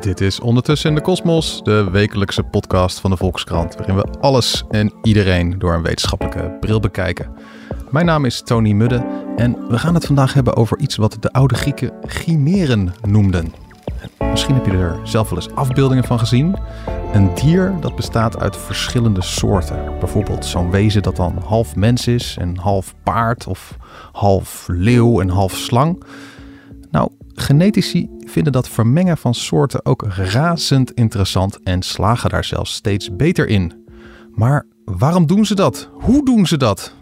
Dit is Ondertussen in de Kosmos, de wekelijkse podcast van de Volkskrant, waarin we alles en iedereen door een wetenschappelijke bril bekijken. Mijn naam is Tony Mudde en we gaan het vandaag hebben over iets wat de oude Grieken chimeren noemden. Misschien heb je er zelf wel eens afbeeldingen van gezien. Een dier dat bestaat uit verschillende soorten. Bijvoorbeeld zo'n wezen dat dan half mens is en half paard of half leeuw en half slang. Genetici vinden dat vermengen van soorten ook razend interessant en slagen daar zelfs steeds beter in. Maar waarom doen ze dat? Hoe doen ze dat?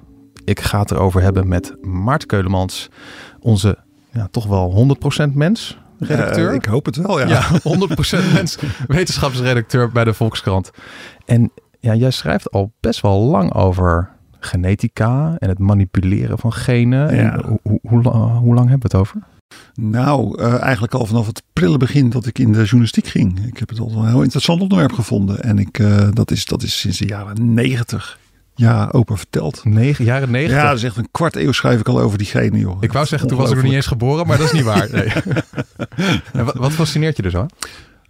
Ik ga het erover hebben met Maart Keulemans, onze ja, toch wel 100% mens, redacteur. Uh, ik hoop het wel, ja. Ja, 100% mens, wetenschapsredacteur bij de Volkskrant. En ja, jij schrijft al best wel lang over genetica en het manipuleren van genen. Ja. En hoe lang hebben we het over? Nou, uh, eigenlijk al vanaf het prille begin dat ik in de journalistiek ging. Ik heb het al een heel interessant onderwerp gevonden. En ik, uh, dat, is, dat is sinds de jaren negentig ja, open verteld. Negen, jaren negentig? Ja, dat is echt een kwart eeuw schrijf ik al over diegene, joh. Ik wou zeggen, toen was ik nog niet eens geboren, maar dat is niet waar. Nee. wat, wat fascineert je dus zo?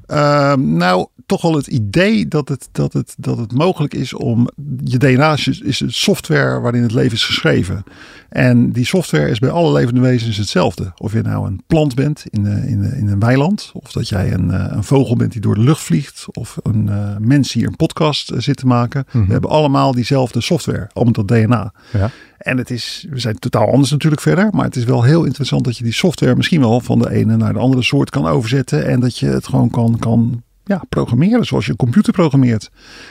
Uh, nou, toch wel het idee dat het, dat, het, dat het mogelijk is om. Je DNA is, is een software waarin het leven is geschreven. En die software is bij alle levende wezens hetzelfde. Of je nou een plant bent in, in, in een weiland. Of dat jij een, een vogel bent die door de lucht vliegt. Of een uh, mens die een podcast zit te maken. Mm -hmm. We hebben allemaal diezelfde software. Allemaal dat DNA. Ja. En het is, we zijn totaal anders natuurlijk verder. Maar het is wel heel interessant dat je die software misschien wel van de ene naar de andere soort kan overzetten. En dat je het gewoon kan, kan ja, programmeren zoals je een computer programmeert.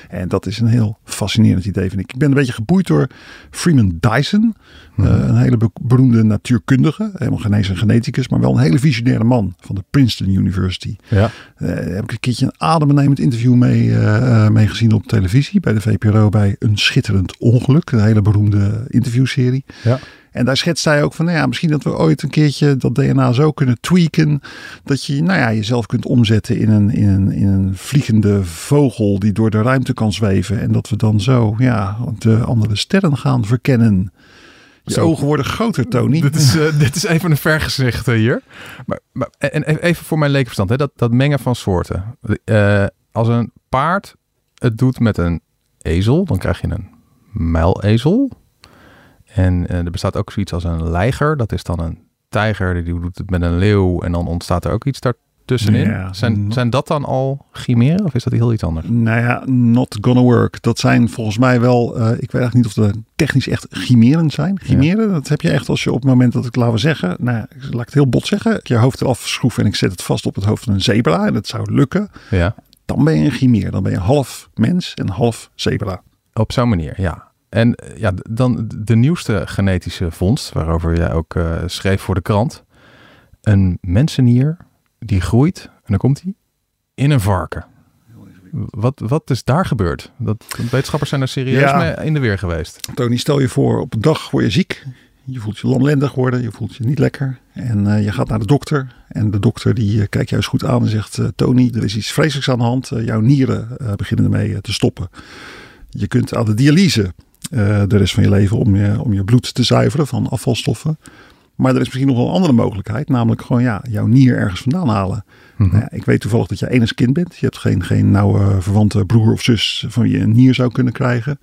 En dat is een heel fascinerend idee vind ik. Ik ben een beetje geboeid door Freeman Dyson. Hmm. Uh, een hele be beroemde natuurkundige. Helemaal geen eens een geneticus, maar wel een hele visionaire man van de Princeton University. Ja. Uh, heb ik een keertje een adembenemend interview mee, uh, mee gezien op televisie bij de VPRO bij Een Schitterend Ongeluk. Een hele beroemde interviewserie. Ja. En daar schetst hij ook van, nou ja, misschien dat we ooit een keertje dat DNA zo kunnen tweaken. Dat je nou ja, jezelf kunt omzetten in een, in, een, in een vliegende vogel die door de ruimte kan zweven. En dat we dan zo ja, de andere sterren gaan verkennen. Je Zo. ogen worden groter, Tony. Dit is, uh, dit is even een vergezicht uh, hier. Maar, maar, en even voor mijn lekenverstand, hè, dat, dat mengen van soorten. Uh, als een paard het doet met een ezel, dan krijg je een muilezel. En er bestaat ook zoiets als een leiger. Dat is dan een tijger, die doet het met een leeuw. En dan ontstaat er ook iets daartussenin. Ja, zijn, zijn dat dan al chimeren of is dat heel iets anders? Nou ja, not gonna work. Dat zijn volgens mij wel, uh, ik weet eigenlijk niet of dat technisch echt chimeren zijn. Chimeren, ja. dat heb je echt als je op het moment dat ik, laten we zeggen, nou, laat ik het heel bot zeggen, je hoofd eraf schroef en ik zet het vast op het hoofd van een zebra en dat zou lukken. Ja. Dan ben je een chimeer. Dan ben je half mens en half zebra. Op zo'n manier, ja. En ja, dan de nieuwste genetische vondst, waarover jij ook uh, schreef voor de krant. Een mensenier die groeit, en dan komt hij, in een varken. Wat, wat is daar gebeurd? Dat, wetenschappers zijn er serieus ja. mee in de weer geweest. Tony, stel je voor, op een dag word je ziek. Je voelt je lamlendig worden, je voelt je niet lekker. En uh, je gaat naar de dokter. En de dokter die uh, kijkt jou eens goed aan en zegt... Tony, er is iets vreselijks aan de hand. jouw nieren beginnen ermee te stoppen. Je kunt aan de dialyse uh, de rest van je leven om je, om je bloed te zuiveren van afvalstoffen. Maar er is misschien nog wel een andere mogelijkheid, namelijk gewoon ja, jouw nier ergens vandaan halen. -hmm. nou ja, ik weet toevallig dat je enig kind bent. Je hebt geen, geen nauwe verwante broer of zus van wie je een nier zou kunnen krijgen.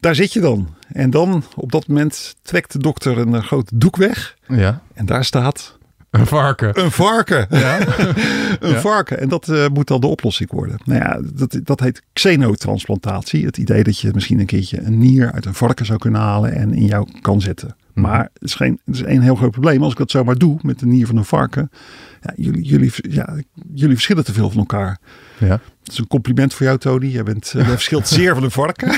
Daar zit je dan. En dan op dat moment trekt de dokter een groot doek weg. Ja. En daar staat een varken. Een varken. Ja. een ja. varken. En dat uh, moet dan de oplossing worden. Nou ja, dat, dat heet xenotransplantatie. Het idee dat je misschien een keertje een nier uit een varken zou kunnen halen en in jou kan zetten. Mm. Maar het is, geen, het is een heel groot probleem. Als ik dat zomaar doe met de nier van een varken. Ja, jullie, jullie, ja, jullie verschillen te veel van elkaar. Ja. Dat is een compliment voor jou, Tony. Je, bent, je verschilt zeer van een varken.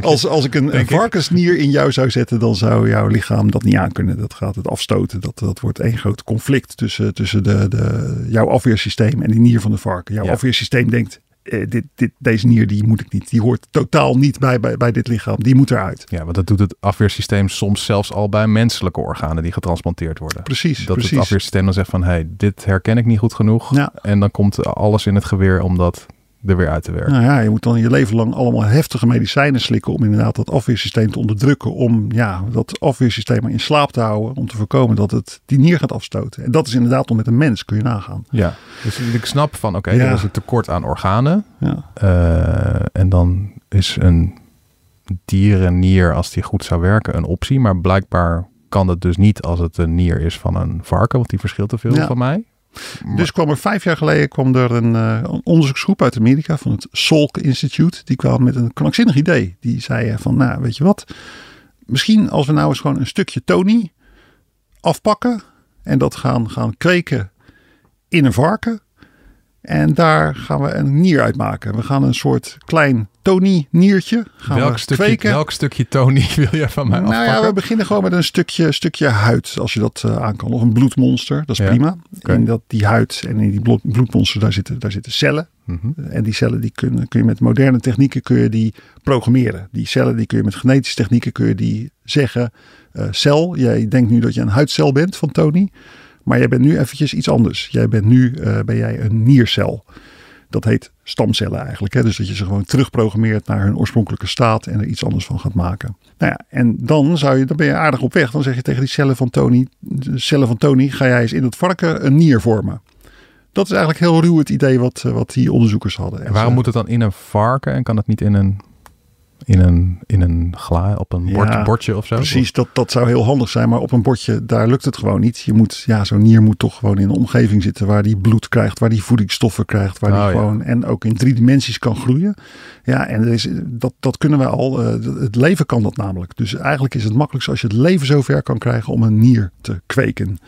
als, als ik een, een varkensnier in jou zou zetten, dan zou jouw lichaam dat niet aankunnen. Dat gaat het afstoten. Dat, dat wordt één groot conflict tussen, tussen de, de, jouw afweersysteem en die nier van de varken. Jouw Ja. afweersysteem denkt, eh, dit, dit, deze nier die moet ik niet. Die hoort totaal niet bij, bij, bij dit lichaam. Die moet eruit. Ja, want dat doet het afweersysteem soms zelfs al bij menselijke organen die getransplanteerd worden. Precies, Dat precies. het afweersysteem dan zegt van, hé, hey, dit herken ik niet goed genoeg. Ja. En dan komt alles in het geweer om dat er weer uit te werken. Nou ja, je moet dan je leven lang allemaal heftige medicijnen slikken om inderdaad dat afweersysteem te onderdrukken. Om ja, dat afweersysteem maar in slaap te houden. Om te voorkomen dat het die nier gaat afstoten. En dat is inderdaad om met een mens, kun je nagaan. Ja, dus ik snap van oké, Ja. er is een tekort aan organen. Ja. Eh, en dan is een dierennier, als die goed zou werken, een optie. Maar blijkbaar kan het dus niet als het een nier is van een varken, want die verschilt te veel Ja. van mij. Dus kwam er vijf jaar geleden kwam er een, eh, een onderzoeksgroep uit Amerika van het Salk Institute. Die kwam met een krankzinnig idee. Die zei van, nou weet je wat, misschien als we nou eens gewoon een stukje Tony afpakken en dat gaan, gaan kweken in een varken. En daar gaan we een nier uitmaken. We gaan een soort klein Tony-niertje gaan welk, we stukje, kweken. welk stukje Tony wil jij van mij Nou ja, afpakken? we beginnen gewoon met een stukje, stukje huid, als je dat eh, aan kan. Of een bloedmonster, dat is Ja, prima. oké. In dat, die huid en in die bloed, bloedmonster, daar zitten, daar zitten cellen. Mhm. En die cellen die kun, kun je met moderne technieken kun je die programmeren. Die cellen die kun je met genetische technieken kun je die zeggen. eh, cel, jij denkt nu dat je een huidcel bent van Tony. Maar jij bent nu eventjes iets anders. Jij bent nu eh, ben jij een niercel. Dat heet stamcellen eigenlijk. Hè? Dus dat je ze gewoon terugprogrammeert naar hun oorspronkelijke staat en er iets anders van gaat maken. Nou ja, en dan, zou je, dan ben je aardig op weg. Dan zeg je tegen die cellen van Tony, de cellen van Tony, ga jij eens in het varken een nier vormen. Dat is eigenlijk heel ruw het idee wat, eh, wat die onderzoekers hadden. En waarom moet het dan in een varken en kan het niet in een, in een, in een gla, op een Ja, bordje, of zo? Precies, dat, dat zou heel handig zijn. Maar op een bordje, daar lukt het gewoon niet. Je moet, ja, zo'n nier moet toch gewoon in een omgeving zitten waar die bloed krijgt, waar die voedingsstoffen krijgt, waar die Oh, ja. gewoon en ook in drie dimensies kan groeien. Ja, en er is, dat, dat kunnen wij al. eh, het leven kan dat namelijk. Dus eigenlijk is het makkelijkst als je het leven zover kan krijgen om een nier te kweken.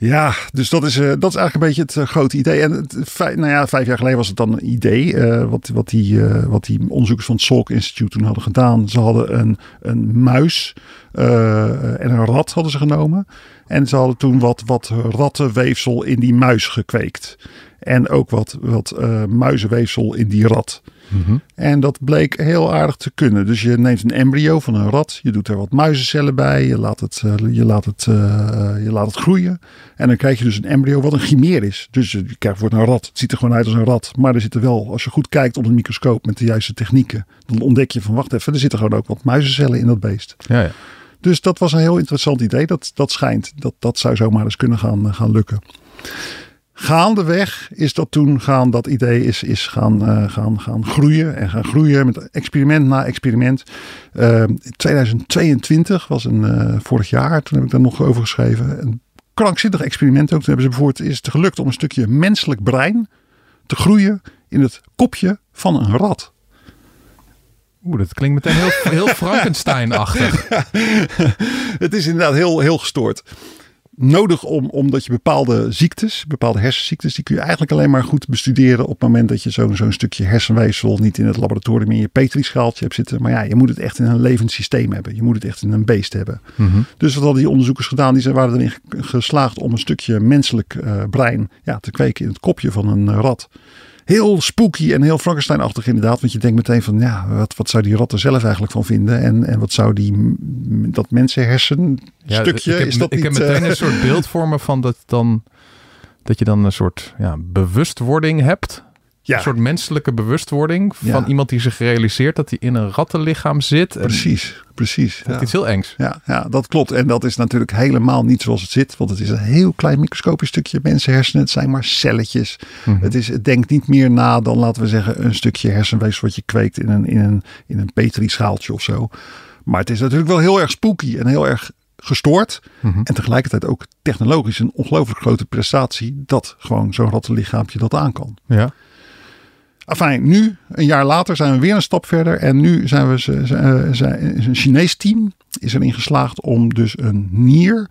Ja, dus dat is, eh, dat is eigenlijk een beetje het eh, grote idee. En vijf, nou ja, jaar geleden was het dan een idee. eh, wat, wat, die, wat die onderzoekers van het Salk Institute toen hadden gedaan. Ze hadden een, een muis en een rat hadden ze genomen. En ze hadden toen wat, wat rattenweefsel in die muis gekweekt. En ook wat, wat eh, muizenweefsel in die rat. Mhm. En dat bleek heel aardig te kunnen. Dus je neemt een embryo van een rat, je doet er wat muizencellen bij, je laat het, eh, je laat het, eh, je laat het groeien. En dan krijg je dus een embryo wat een chimeer is. Dus je krijgt wordt een rat. Het ziet er gewoon uit als een rat. Maar er zitten wel, als je goed kijkt onder een microscoop met de juiste technieken, dan ontdek je van wacht even, er zitten gewoon ook wat muizencellen in dat beest. Ja, ja. Dus dat was een heel interessant idee. Dat, dat schijnt, dat, dat zou zomaar eens kunnen gaan, gaan lukken. Gaandeweg is dat toen gaan, dat idee is, is gaan, eh, gaan, gaan groeien en gaan groeien met experiment na experiment. Eh, 2022 was een, eh, vorig jaar, toen heb ik daar nog over geschreven. Een krankzinnig experiment ook. Toen hebben ze bijvoorbeeld, is het gelukt om een stukje menselijk brein te groeien in het kopje van een rat. Oeh, dat klinkt meteen heel, heel Frankenstein-achtig. het is inderdaad heel, heel gestoord. Nodig om, omdat je bepaalde ziektes, bepaalde hersenziektes, die kun je eigenlijk alleen maar goed bestuderen op het moment dat je zo'n zo'n stukje hersenweefsel niet in het laboratorium in je petrischaaltje hebt zitten. Maar ja, je moet het echt in een levend systeem hebben. Je moet het echt in een beest hebben. Mhm. Dus wat hadden die onderzoekers gedaan? Die zijn, waren erin ge- geslaagd om een stukje menselijk eh, brein ja, te kweken in het kopje van een eh, rat. Heel spooky en heel Frankenstein-achtig inderdaad. Want je denkt meteen van, ja, wat, wat zou die rat er zelf eigenlijk van vinden? En, en wat zou die, dat mensenhersen Ja, stukje, ik heb, is dat ik niet... heb meteen eh, een soort beeld voor me van dat dan... Dat je dan een soort ja, bewustwording hebt. Ja, Een soort menselijke bewustwording van Ja. iemand die zich realiseert dat hij in een rattenlichaam zit. Precies, precies. Dat Ja. is iets heel engs. Ja, ja, dat klopt. En dat is natuurlijk helemaal niet zoals het zit. Want het is een heel klein microscopisch stukje mensenhersenen. Het zijn maar celletjes. Mhm. Het, is, het denkt niet meer na dan, laten we zeggen, een stukje hersenweefsel wat je kweekt in een, in een, in een petrischaaltje of zo. Maar het is natuurlijk wel heel erg spooky en heel erg gestoord. Mhm. En tegelijkertijd ook technologisch een ongelooflijk grote prestatie dat gewoon zo'n rattenlichaampje dat aan kan. Ja. Enfin, nu, een jaar later, zijn we weer een stap verder. En nu zijn we eh, zijn- een Chinees team is erin geslaagd om dus een nier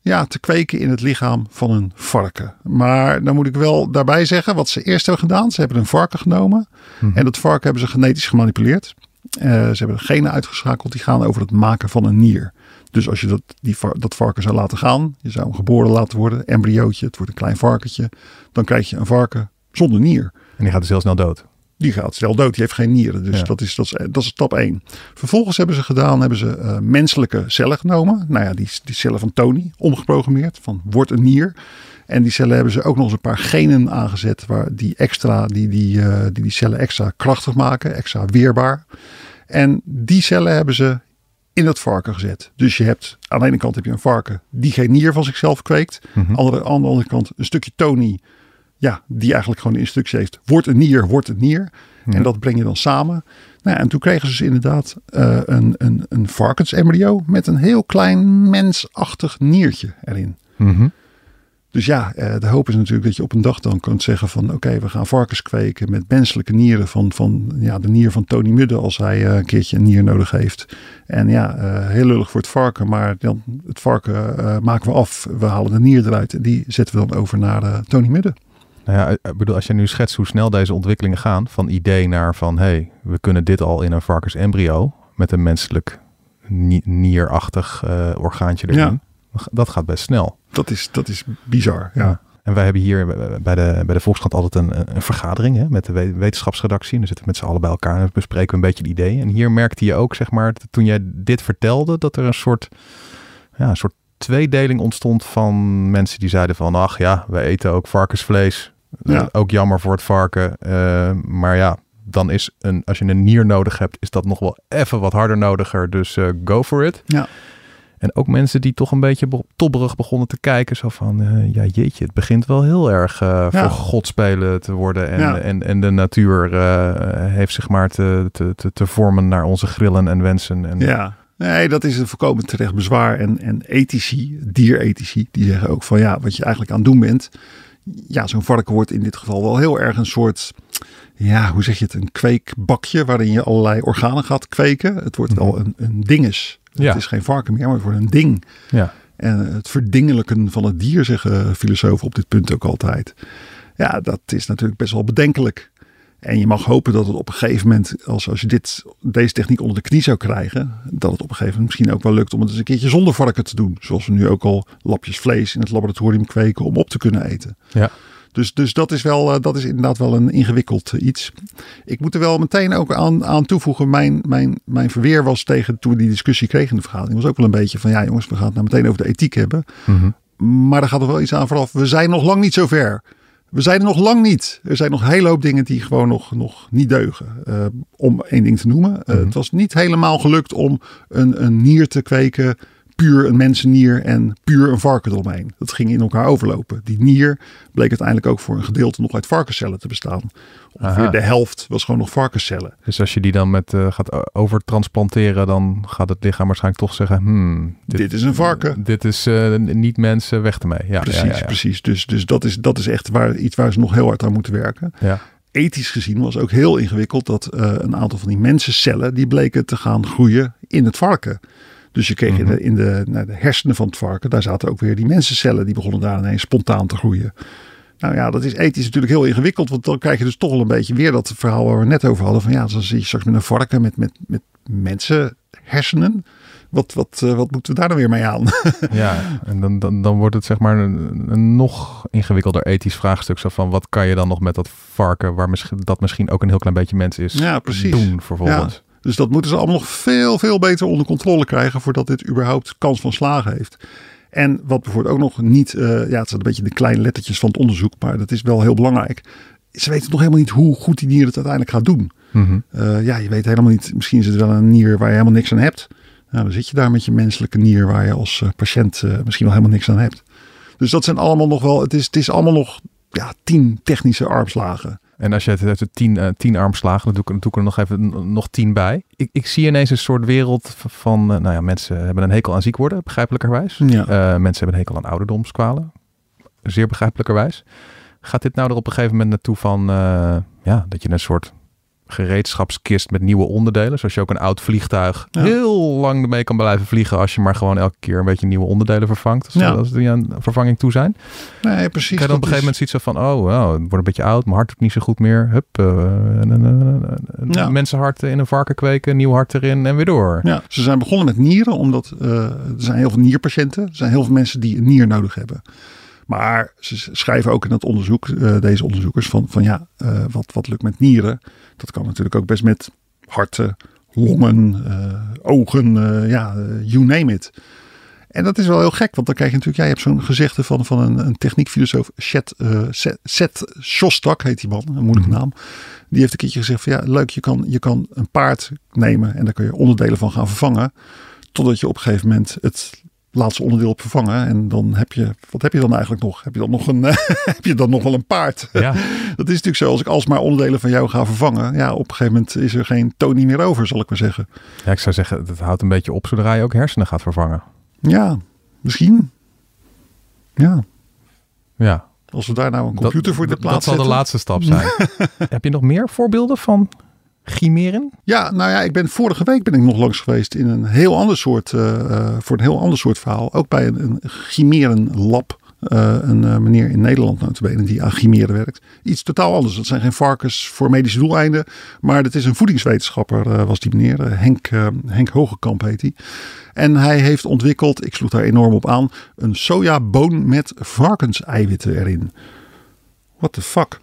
ja, te kweken in het lichaam van een varken. Maar dan moet ik wel daarbij zeggen wat ze eerst hebben gedaan. Ze hebben een varken genomen. Mhm. En dat varken hebben ze genetisch gemanipuleerd. Eh, ze hebben de genen uitgeschakeld die gaan over het maken van een nier. Dus als je dat, die, dat varken zou laten gaan, je zou hem geboren laten worden, embryootje, het wordt een klein varkentje, dan krijg je een varken zonder nier. En die gaat dus heel snel dood. die gaat snel dood. Die heeft geen nieren. Dus Ja. dat, is, dat, is, dat is stap 1. Vervolgens hebben ze gedaan, hebben ze eh, menselijke cellen genomen. Nou ja, die, die cellen van Tony, omgeprogrammeerd. Van wordt een nier. En die cellen hebben ze ook nog eens een paar genen aangezet. Waar die, extra, die, die, eh, die die cellen extra krachtig maken. Extra weerbaar. En die cellen hebben ze in het varken gezet. Dus je hebt aan de ene kant heb je een varken die geen nier van zichzelf kweekt. Mhm. Andere, aan de andere kant een stukje Tony. Ja, die eigenlijk gewoon de instructie heeft. Wordt een nier, wordt een nier. Ja. En dat breng je dan samen. Nou, ja, en toen kregen ze dus inderdaad eh, een, een, een varkensembryo met een heel klein mensachtig niertje erin. Mhm. Dus ja, eh, de hoop is natuurlijk dat je op een dag dan kunt zeggen van oké, we gaan varkens kweken met menselijke nieren van, van ja, de nier van Tony Mudde als hij eh, een keertje een nier nodig heeft. En ja, heel lullig voor het varken, maar dan het varken maken we af, we halen de nier eruit en die zetten we dan over naar Tony Mudde. Nou ja, ik bedoel, als je nu schetst hoe snel deze ontwikkelingen gaan, van idee naar van, hé, hey, we kunnen dit al in een varkensembryo met een menselijk ni- nierachtig eh, orgaantje erin. Ja. Dat gaat best snel. Dat is, dat is bizar, ja. En wij hebben hier bij de, bij de Volkskrant altijd een, een vergadering hè, met de we- wetenschapsredactie. En dan zitten we met z'n allen bij elkaar en bespreken we een beetje het idee. En hier merkte je ook, zeg maar, toen jij dit vertelde, dat er een soort, ja, een soort tweedeling ontstond van mensen die zeiden van, ach ja, wij eten ook varkensvlees. Ja. Eh, Ook jammer voor het varken. Eh, maar ja, dan is een, als je een nier nodig hebt, is dat nog wel even wat harder nodiger. Dus eh, go for it. Ja. En ook mensen die toch een beetje be- tobberig begonnen te kijken. Zo van, ja jeetje, het begint wel heel erg Ja. voor God spelen te worden. En, Ja. en, en de natuur heeft zich maar te, te, te, te vormen naar onze grillen en wensen. En, Ja, nee, dat is een voorkomen terecht bezwaar. En, en ethici, dierethici, die zeggen ook van ja, wat je eigenlijk aan het doen bent. Ja, zo'n varken wordt in dit geval wel heel erg een soort, ja, hoe zeg je het, een kweekbakje waarin je allerlei organen gaat kweken. Het wordt wel een, een dinges. Ja. Het is geen varken meer, maar het wordt een ding. Ja. En het verdingelijken van het dier, zeggen filosofen op dit punt ook altijd. Ja, dat is natuurlijk best wel bedenkelijk. En je mag hopen dat het op een gegeven moment, als, als je dit, deze techniek onder de knie zou krijgen, dat het op een gegeven moment misschien ook wel lukt om het eens een keertje zonder varken te doen. Zoals we nu ook al lapjes vlees in het laboratorium kweken om op te kunnen eten. Ja. Dus, dus dat, is wel, eh, dat is inderdaad wel een ingewikkeld eh, iets. Ik moet er wel meteen ook aan, aan toevoegen. Mijn, mijn, mijn verweer was tegen toen we die discussie kregen in de vergadering. Was ook wel een beetje van ja jongens, we gaan het nou meteen over de ethiek hebben. Mhm. Maar er gaat er wel iets aan vooraf. We zijn nog lang niet zo ver. We zijn er nog lang niet. Er zijn nog een hele hoop dingen die gewoon nog, nog niet deugen. Eh, om één ding te noemen. Eh, Mhm. Het was niet helemaal gelukt om een, een nier te kweken. Puur een mensennier en puur een varken eromheen. Dat ging in elkaar overlopen. Die nier bleek uiteindelijk ook voor een gedeelte nog uit varkenscellen te bestaan. Ongeveer Aha. de helft was gewoon nog varkenscellen. Dus als je die dan met eh, gaat overtransplanteren, dan gaat het lichaam waarschijnlijk toch zeggen, hmm, Dit, is een varken. Dit is eh, niet mensen, weg ermee. Ja, precies, ja, ja, ja. precies. Dus, dus dat, is, dat is echt waar, iets waar ze nog heel hard aan moeten werken. Ja. ethisch gezien was ook heel ingewikkeld dat eh, een aantal van die mensencellen die bleken te gaan groeien in het varken. Dus je kreeg in, de, in de, nou, de hersenen van het varken, daar zaten ook weer die mensencellen die begonnen daar ineens spontaan te groeien. Nou ja, dat is ethisch natuurlijk heel ingewikkeld, want dan krijg je dus toch wel een beetje weer dat verhaal waar we net over hadden. Van ja, dan zit je straks met een varken met, met, met mensenhersenen. Wat, wat, eh, wat moeten we daar dan weer mee aan? Ja, en dan, dan, dan wordt het zeg maar een, een nog ingewikkelder ethisch vraagstuk. Zo van, wat kan je dan nog met dat varken, waar misschien, dat misschien ook een heel klein beetje mens is, Ja, precies. doen vervolgens? Dus dat moeten ze allemaal nog veel, veel beter onder controle krijgen voordat dit überhaupt kans van slagen heeft. En wat bijvoorbeeld ook nog niet, eh, ja, het zijn een beetje de kleine lettertjes van het onderzoek, maar dat is wel heel belangrijk. Ze weten nog helemaal niet hoe goed die nier het uiteindelijk gaat doen. Mhm. Eh, ja, je weet helemaal niet, misschien is het wel een nier waar je helemaal niks aan hebt. Nou, dan zit je daar met je menselijke nier waar je als eh, patiënt misschien wel helemaal niks aan hebt. Dus dat zijn allemaal nog wel, het is, het is allemaal nog ja, tien technische armslagen. En als je het uit de tien, eh, tien armslagen, dan doe ik, dan doe ik er nog even nog tien bij. Ik, ik zie ineens een soort wereld van, eh, nou ja, mensen hebben een hekel aan ziek worden, begrijpelijkerwijs. Ja. Eh, mensen hebben een hekel aan ouderdomskwalen, zeer begrijpelijkerwijs. Gaat dit nou er op een gegeven moment naartoe van, ja, dat je een soort gereedschapskist met nieuwe onderdelen, zoals je ook een oud vliegtuig Ja. heel lang ermee kan blijven vliegen als je maar gewoon elke keer een beetje nieuwe onderdelen vervangt. Als, Ja. als die aan vervanging toe zijn. Nee, precies. Je dan op een gegeven moment is- zoiets van, oh, wow, het wordt een beetje oud, mijn hart doet niet zo goed meer. Hup, een Ja. mensenhart in een varken kweken, nieuw hart erin en weer door. Ja, ze zijn begonnen met nieren, omdat eh, er zijn heel veel nierpatiënten. Er zijn heel veel mensen die een nier nodig hebben. Maar ze schrijven ook in het onderzoek, uh, deze onderzoekers, van, van ja, uh, wat, wat lukt met nieren? Dat kan natuurlijk ook best met harten, longen, uh, ogen, ja, you name it. En dat is wel heel gek, want dan krijg je natuurlijk, jij hebt zo'n gezegde van, van een, een techniekfilosoof, Seth, Seth Shostak heet die man, een moeilijke naam. Die heeft een keertje gezegd van ja, leuk, je kan, je kan een paard nemen en daar kun je onderdelen van gaan vervangen. Totdat je op een gegeven moment het laatste onderdeel op vervangen. En dan heb je, wat heb je dan eigenlijk nog? Heb je dan nog, een, heb je dan nog wel een paard? Ja. Dat is natuurlijk zo, als ik alsmaar onderdelen van jou ga vervangen. Ja, op een gegeven moment is er geen Tony meer over, zal ik maar zeggen. Ja, ik zou zeggen, dat houdt een beetje op zodra je ook hersenen gaat vervangen. Ja, misschien. Ja. Ja. Als we daar nou een computer voor de plaats Dat zal de laatste stap zijn. heb je nog meer voorbeelden van chimeren? Ja, nou ja, ik ben vorige week ben ik nog langs geweest in een heel ander soort, uh, voor een heel ander soort verhaal. Ook bij een, een. Uh, een meneer in Nederland notabene die aan chimeren werkt. Iets totaal anders. Dat zijn geen varkens voor medische doeleinden. Maar dat is een voedingswetenschapper was die meneer. Henk, Henk Hogekamp heet hij. En hij heeft ontwikkeld, ik sloeg daar enorm op aan, een sojaboon met varkenseiwitten erin. What the fuck?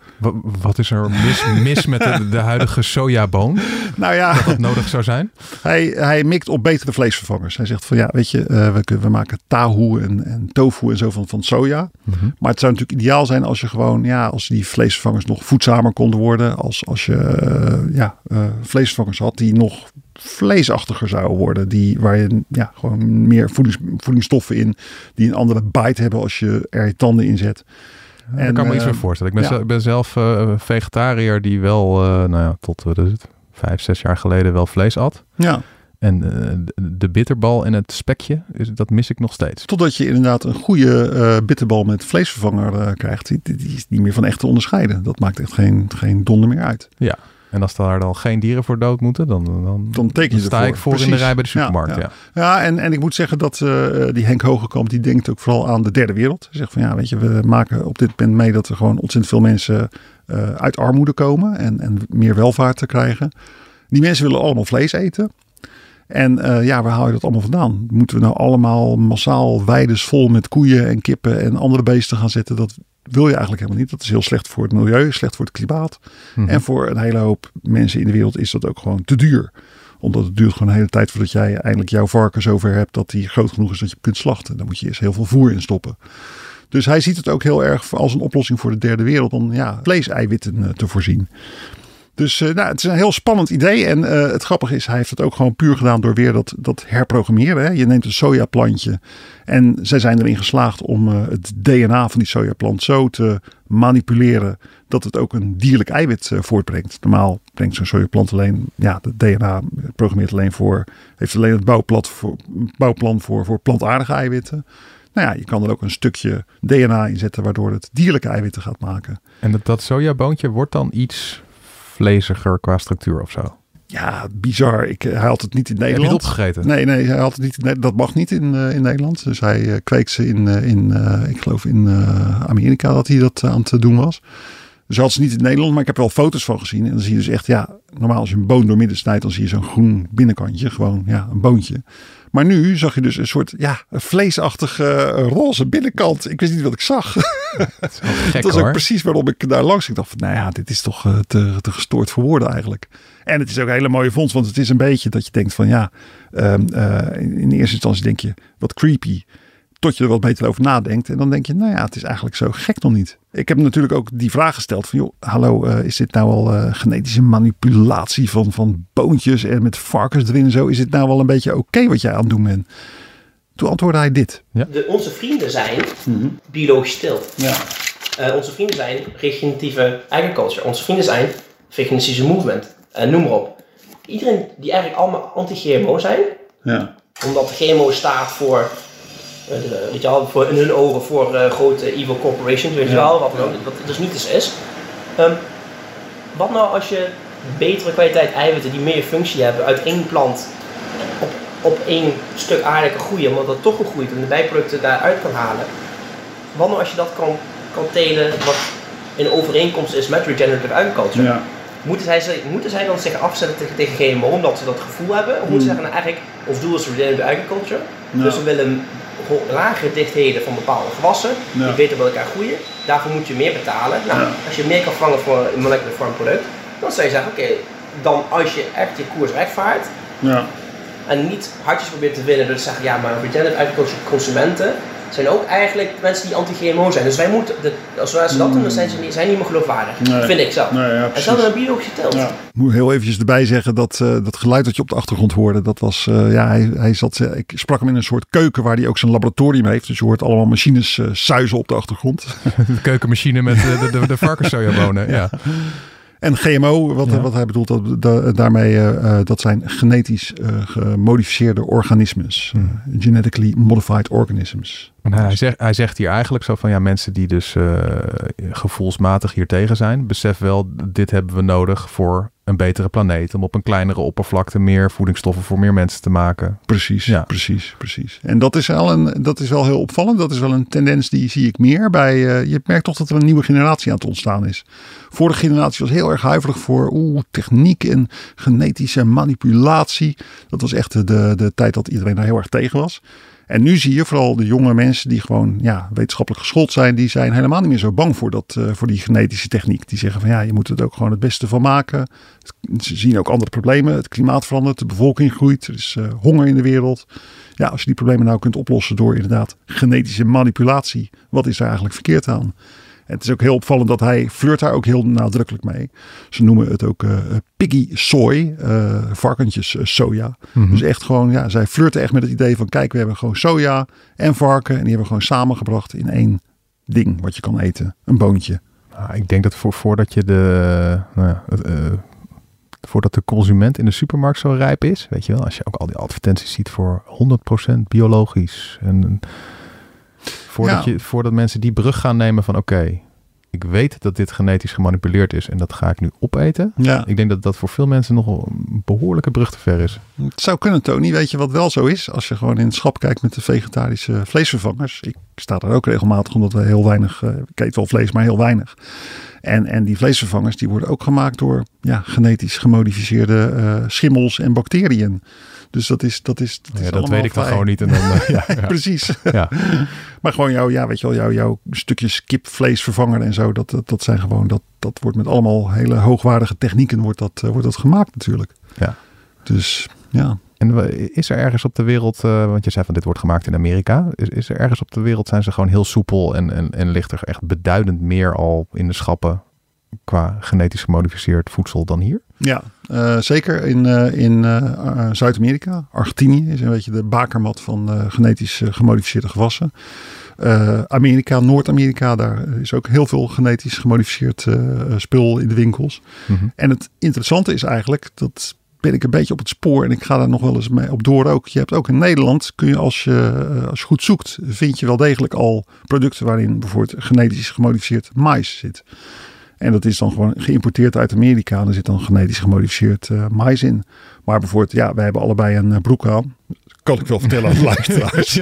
Wat is er mis, mis met de, de, huidige sojaboon? Nou ja, dat dat nodig zou zijn? Hij, hij mikt op betere vleesvervangers. Hij zegt van ja, weet je, uh, we, we maken tahu en, en tofu en zo van, van soja. Mm -hmm. Maar het zou natuurlijk ideaal zijn als je gewoon, ja, als die vleesvervangers nog voedzamer konden worden. Als, als je uh, ja, uh, vleesvervangers had die nog vleesachtiger zouden worden. Die, waar je ja, gewoon meer voedings, voedingsstoffen in, die een andere bite hebben als je er je tanden in zet. En, daar kan me iets meer voorstellen. Ik ben, ja. zelf, ben zelf uh, vegetariër die wel, uh, nou ja, tot wat is het, vijf, zes jaar geleden wel vlees at. Ja. En uh, de bitterbal en het spekje, dat mis ik nog steeds. Totdat je inderdaad een goede bitterbal met vleesvervanger krijgt. Die, die, is niet meer van echt te onderscheiden. Dat maakt echt geen, geen donder meer uit. Ja, en als daar dan geen dieren voor dood moeten, dan, dan, dan, teken je sta ervoor. ik voor Precies. in de rij bij de supermarkt. Ja, ja. ja. ja en, en ik moet zeggen dat uh, die Henk Hogekamp, die denkt ook vooral aan de derde wereld. Hij zegt van ja, weet je, we maken op dit moment mee dat er gewoon ontzettend veel mensen uh, uit armoede komen en, en meer welvaart te krijgen. Die mensen willen allemaal vlees eten. En uh, ja, waar haal je dat allemaal vandaan? Moeten we nou allemaal massaal weides vol met koeien en kippen en andere beesten gaan zetten? Dat wil je eigenlijk helemaal niet. Dat is heel slecht voor het milieu, slecht voor het klimaat. Mm -hmm. En voor een hele hoop mensen in de wereld is dat ook gewoon te duur. Omdat het duurt gewoon een hele tijd voordat jij eindelijk jouw varken zover hebt dat die groot genoeg is dat je kunt slachten. Dan moet je eerst heel veel voer in stoppen. Dus hij ziet het ook heel erg als een oplossing voor de derde wereld om ja, vleeseiwitten te voorzien. Dus uh, nou, het is een heel spannend idee. En uh, het grappige is, hij heeft het ook gewoon puur gedaan door weer dat, dat herprogrammeren. Hè. Je neemt een sojaplantje en zij zijn erin geslaagd om uh, het DNA van die sojaplant zo te manipuleren dat het ook een dierlijk eiwit voortbrengt. Normaal brengt zo'n sojaplant alleen, ja, het DNA programmeert alleen voor, heeft alleen het bouwplan voor, bouwplan voor, voor plantaardige eiwitten. Nou ja, je kan er ook een stukje DNA in zetten waardoor het dierlijke eiwitten gaat maken. En dat, dat sojaboontje wordt dan iets vleesiger qua structuur of zo. Ja, bizar. Ik, hij had het niet in Nederland. Heb je het opgegeten? Nee, nee, hij had het niet. In, dat mag niet in, uh, in Nederland. Dus hij uh, kweekt ze in, uh, in ik geloof in Amerika dat hij dat aan het doen was. Dus hij had ze niet in Nederland, maar ik heb wel foto's van gezien. En dan zie je dus echt, ja, normaal als je een boon door midden snijdt, dan zie je zo'n groen binnenkantje. Gewoon, ja, een boontje. Maar nu zag je dus een soort ja, vleesachtige roze binnenkant. Ik wist niet wat ik zag. Dat is, gek, dat hoor. ook precies waarom ik daar langs. Ik dacht van, nou ja, dit is toch uh, te, te, gestoord voor woorden eigenlijk. En het is ook een hele mooie vondst, want het is een beetje dat je denkt van ja, um, uh, in, in eerste instantie denk je wat creepy. Tot je er wat beter over nadenkt. En dan denk je, nou ja, het is eigenlijk zo gek nog niet. Ik heb natuurlijk ook die vraag gesteld van, joh, hallo, uh, is dit nou al uh, genetische manipulatie van, van boontjes en met varkens erin en zo? Is het nou wel een beetje oké okay wat jij aan het doen bent? Toen antwoordde hij dit. Ja. De, onze vrienden zijn mm -hmm. biologisch stil. Ja. Uh, onze vrienden zijn regeneratieve agriculture. Onze vrienden zijn veganistische movement. Uh, noem maar op. Iedereen die eigenlijk allemaal anti-GMO zijn. Ja. Omdat GMO staat voor uh, weet je wel, voor, in hun ogen voor uh, grote evil corporations, weet je wel, wat, ja. wat dus niet eens is. Um, wat nou als je betere kwaliteit eiwitten die meer functie hebben uit één plant op, op één stuk aarde kan groeien, omdat dat toch groeit en de bijproducten daaruit kan halen. Wat nou als je dat kan, kan telen wat in overeenkomst is met regenerative agriculture? Ja. Moeten, zij, moeten zij dan zich afzetten tegen, tegen GMO omdat ze dat gevoel hebben? Of moeten ze zeggen, nou, eigenlijk, ons doel is regenerative agriculture, dus we willen lagere dichtheden van bepaalde gewassen, Ja. die beter bij elkaar groeien. Daarvoor moet je meer betalen. Nou, Ja. als je meer kan vangen voor een molecular farm product, dan zou je zeggen, oké, dan als je echt je koers rechtvaart Ja. en niet hartjes probeert te winnen door te zeggen, ja, maar regenerative agriculture consumenten zijn ook eigenlijk mensen die anti-GMO zijn. Dus wij moeten, de, als wij ze dat doen, dan zijn ze niet, zijn niet meer geloofwaardig. Nee. Vind ik zelf. Nee, ja, en precies. zelfs een biologische teelt. Ja. Ik moet heel eventjes erbij zeggen dat eh, dat geluid dat je op de achtergrond hoorde, dat was, eh, ja, hij, hij zat, eh, ik sprak hem in een soort keuken waar hij ook zijn laboratorium heeft. Dus je hoort allemaal machines eh suizen op de achtergrond. De keukenmachine met de, de, de, de varkenssojabonen. Ja. En GMO, wat, Ja. wat hij bedoelt dat, da- daarmee, eh, eh, dat zijn genetisch eh, gemodificeerde organismes. Genetically modified organisms. En hij, zegt, hij zegt hier eigenlijk zo van ja, mensen die dus gevoelsmatig hier tegen zijn, besef wel, dit hebben we nodig voor een betere planeet. Om op een kleinere oppervlakte meer voedingsstoffen voor meer mensen te maken. Precies, Ja. precies, precies. En dat is, wel een, dat is wel heel opvallend. Dat is wel een tendens die zie ik meer bij. eh, je merkt toch dat er een nieuwe generatie aan het ontstaan is. Vorige generatie was heel erg huiverig voor oeh, techniek en genetische manipulatie. Dat was echt de, de, de tijd dat iedereen daar heel erg tegen was. En nu zie je vooral de jonge mensen die gewoon ja, wetenschappelijk geschoold zijn, die zijn helemaal niet meer zo bang voor, dat, eh, voor die genetische techniek. Die zeggen van ja, je moet het ook gewoon het beste van maken. Ze zien ook andere problemen. Het klimaat verandert, de bevolking groeit, er is eh, honger in de wereld. Ja, als je die problemen nou kunt oplossen door inderdaad genetische manipulatie, wat is daar eigenlijk verkeerd aan? Het is ook heel opvallend dat hij flirt daar ook heel nadrukkelijk mee. Ze noemen het ook eh, piggy soy, eh, varkentjes eh, soja. Mhm. Dus echt gewoon, ja, zij flirten echt met het idee van kijk, we hebben gewoon soja en varken en die hebben we gewoon samengebracht in één ding wat je kan eten, een boontje. Nou, ik denk dat voor, voordat je de, nou voordat de consument in de supermarkt zo rijp is, weet je wel, als je ook al die advertenties ziet voor 100% biologisch. En voordat, Ja. je, voordat mensen die brug gaan nemen van oké, ik weet dat dit genetisch gemanipuleerd is en dat ga ik nu opeten. Ja, Ik denk dat dat voor veel mensen nog een behoorlijke brug te ver is. het zou kunnen, Tony. Weet je wat wel zo is? Als je gewoon in het schap kijkt met de vegetarische vleesvervangers. Ik sta daar ook regelmatig omdat we heel weinig, eh, ik eet wel vlees, maar heel weinig. En, en die vleesvervangers die worden ook gemaakt door ja, genetisch gemodificeerde eh, schimmels en bacteriën. Dus dat is, dat is, dat is Ja, dat allemaal weet ik dan gewoon niet. En dan, eh, ja, ja, Precies. ja. Maar gewoon jouw, ja, weet je wel, jouw, jouw stukjes kipvleesvervanger en zo, dat, dat, dat zijn gewoon, dat, dat wordt met allemaal hele hoogwaardige technieken wordt dat, eh, wordt dat gemaakt natuurlijk. Ja. Dus ja. En is er ergens op de wereld, eh, want je zei van dit wordt gemaakt in Amerika, is, is er ergens op de wereld zijn ze gewoon heel soepel en, en, en ligt er echt beduidend meer al in de schappen qua genetisch gemodificeerd voedsel dan hier? Ja, eh, zeker in, eh, in Zuid-Amerika. Argentinië is een beetje de bakermat van genetisch gemodificeerde gewassen. Amerika, Noord-Amerika, daar is ook heel veel genetisch gemodificeerd spul in de winkels. Mhm. En het interessante is eigenlijk, dat ben ik een beetje op het spoor en ik ga daar nog wel eens mee op door ook. Je hebt ook in Nederland, kun je als je, eh, als je goed zoekt, vind je wel degelijk al producten waarin bijvoorbeeld genetisch gemodificeerd mais zit. En dat is dan gewoon geïmporteerd uit Amerika. En er zit dan genetisch gemodificeerd eh mais in. Maar bijvoorbeeld, ja, wij hebben allebei een eh, broek aan. Kan ik wel vertellen aan de luisteraars.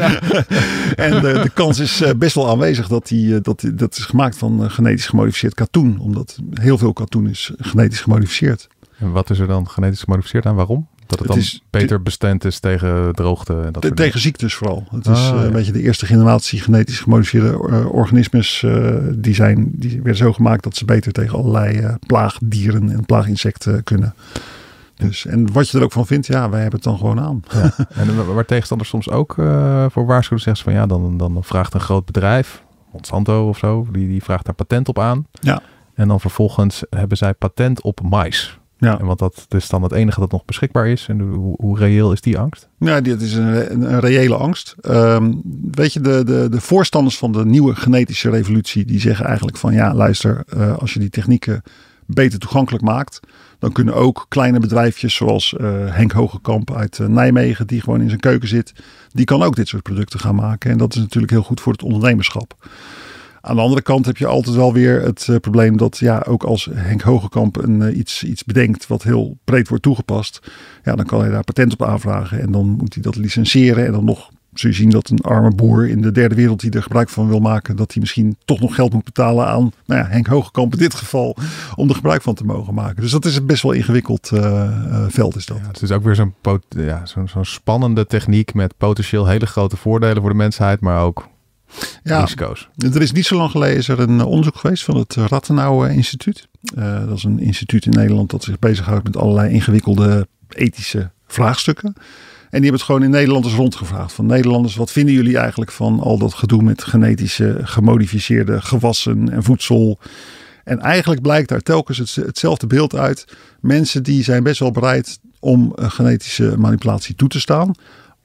en de, de kans is best wel aanwezig dat die, dat, die- dat is gemaakt van genetisch gemodificeerd katoen. Omdat heel veel katoen is genetisch gemodificeerd. En wat is er dan genetisch gemodificeerd aan? Waarom? Dat het, Het dan is- beter bestand is tegen droogte en dat Te- tegen ziektes vooral. Het is Ah, eh, ja. een beetje de eerste generatie genetisch gemodificeerde eh, organismes. eh, die, zijn, die werden zo gemaakt dat ze beter tegen allerlei eh, plaagdieren en plaaginsecten kunnen. Dus, en wat je er ook van vindt, ja, wij hebben het dan gewoon aan. dingen. En wa- waar tegenstanders soms ook eh, voor waarschuwen, zeggen ze van ja, dan, dan vraagt een groot bedrijf, Monsanto of zo, die, die vraagt daar patent op aan. Ja. En dan vervolgens hebben zij patent op mais. Ja. En want dat is dan het enige dat nog beschikbaar is. En hoe, hoe reëel is die angst? Ja, dit is een, een, een reële angst. Ehm, weet je, de, de, de voorstanders van de nieuwe genetische revolutie, die zeggen eigenlijk van ja, luister, eh, als je die technieken beter toegankelijk maakt, dan kunnen ook kleine bedrijfjes zoals eh, Henk Hogekamp uit eh, Nijmegen, die gewoon in zijn keuken zit, die kan ook dit soort producten gaan maken. En dat is natuurlijk heel goed voor het ondernemerschap. Aan de andere kant heb je altijd wel weer het eh, probleem dat ja, ook als Henk Hogekamp een, eh, iets, iets bedenkt wat heel breed wordt toegepast, ja, dan kan hij daar patent op aanvragen en dan moet hij dat licentiëren en dan nog zul je zien dat een arme boer in de derde wereld die er gebruik van wil maken, dat hij misschien toch nog geld moet betalen aan nou ja, Henk Hogekamp in dit geval, om er gebruik van te mogen maken. Dus dat is een best wel ingewikkeld uh, veld is dat. Ja, het is ook weer zo'n ja, zo'n spannende techniek met potentieel hele grote voordelen voor de mensheid, maar ook ja, risico's. Er is niet zo lang geleden is er een onderzoek geweest van het Rattenau Instituut. Uh, dat is een instituut in Nederland dat zich bezighoudt met allerlei ingewikkelde ethische vraagstukken. En die hebben het gewoon in Nederlanders rondgevraagd. Van Nederlanders, wat vinden jullie eigenlijk van al dat gedoe met genetische gemodificeerde gewassen en voedsel? En eigenlijk blijkt daar telkens hetzelfde beeld uit. Mensen die zijn best wel bereid om genetische manipulatie toe te staan.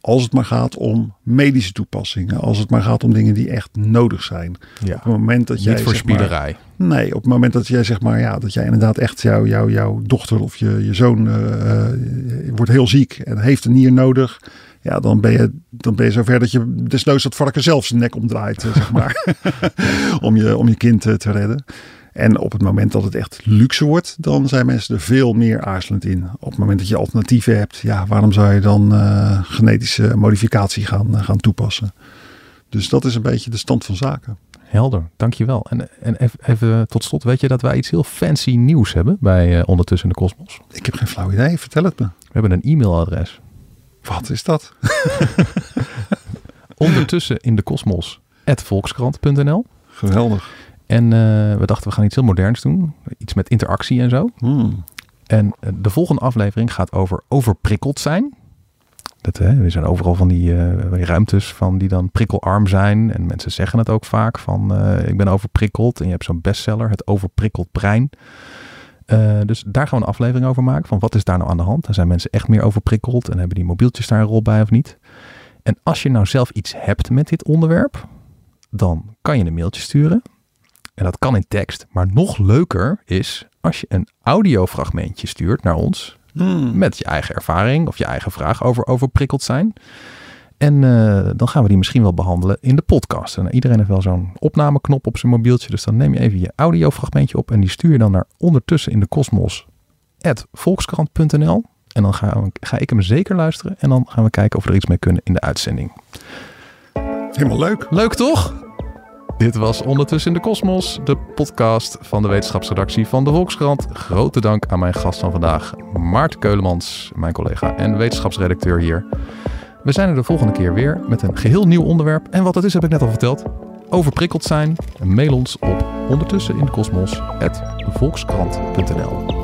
Als het maar gaat om medische toepassingen. Als het maar gaat om dingen die echt nodig zijn. Ja, op het moment dat jij, niet voor spielerij. nee, op het moment dat jij zeg maar ja, dat jij inderdaad echt jouw jou, jouw dochter of je, je zoon uh, wordt heel ziek en heeft een nier nodig. Ja, dan ben je, dan ben je zover dat je desnoods dat varken zelf zijn nek omdraait, zeg maar. om, je, om je kind te redden. En op het moment dat het echt luxe wordt, dan zijn mensen er veel meer aarzelend in. Op het moment dat je alternatieven hebt, ja, waarom zou je dan uh, genetische modificatie gaan, uh, gaan toepassen? Dus dat is een beetje de stand van zaken. Helder, dankjewel. En, en even, even tot slot, weet je dat wij iets heel fancy nieuws hebben bij uh, Ondertussen in de Kosmos? Ik heb geen flauw idee, vertel het me. We hebben een e-mailadres. Wat is dat? Ondertussen in de Kosmos, volkskrant.nl. Geweldig. En uh, we dachten, we gaan iets heel moderns doen. Iets met interactie en zo. Hmm. En uh, de volgende aflevering gaat over overprikkeld zijn. Dat, hè, er zijn overal van die uh, ruimtes van die dan prikkelarm zijn. En mensen zeggen het ook vaak van ik ben overprikkeld. En je hebt zo'n bestseller, het overprikkeld brein. dus daar gaan we een aflevering over maken. Van wat is daar nou aan de hand? Daar zijn mensen echt meer overprikkeld. En hebben die mobieltjes daar een rol bij of niet? En als je nou zelf iets hebt met dit onderwerp. Dan kan je een mailtje sturen en dat kan in tekst. Maar nog leuker is als je een audiofragmentje stuurt naar ons. Hmm. Met je eigen ervaring of je eigen vraag over overprikkeld zijn. En uh, dan gaan we die misschien wel behandelen in de podcast. En iedereen heeft wel zo'n opnameknop op zijn mobieltje. Dus dan neem je even je audiofragmentje op. En die stuur je dan naar ondertussen in de kosmos. volkskrant.nl En dan ga, ga ik hem zeker luisteren. En dan gaan we kijken of we er iets mee kunnen in de uitzending. Helemaal leuk. Leuk toch? Dit was Ondertussen in de Kosmos, de podcast van de wetenschapsredactie van de Volkskrant. Grote dank aan mijn gast van vandaag, Maarten Keulemans, mijn collega en wetenschapsredacteur hier. We zijn er de volgende keer weer met een geheel nieuw onderwerp. En wat dat is, heb ik net al verteld. Overprikkeld zijn? Mail ons op ondertussen in de kosmos volkskrant.nl.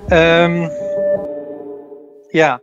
Um, ja.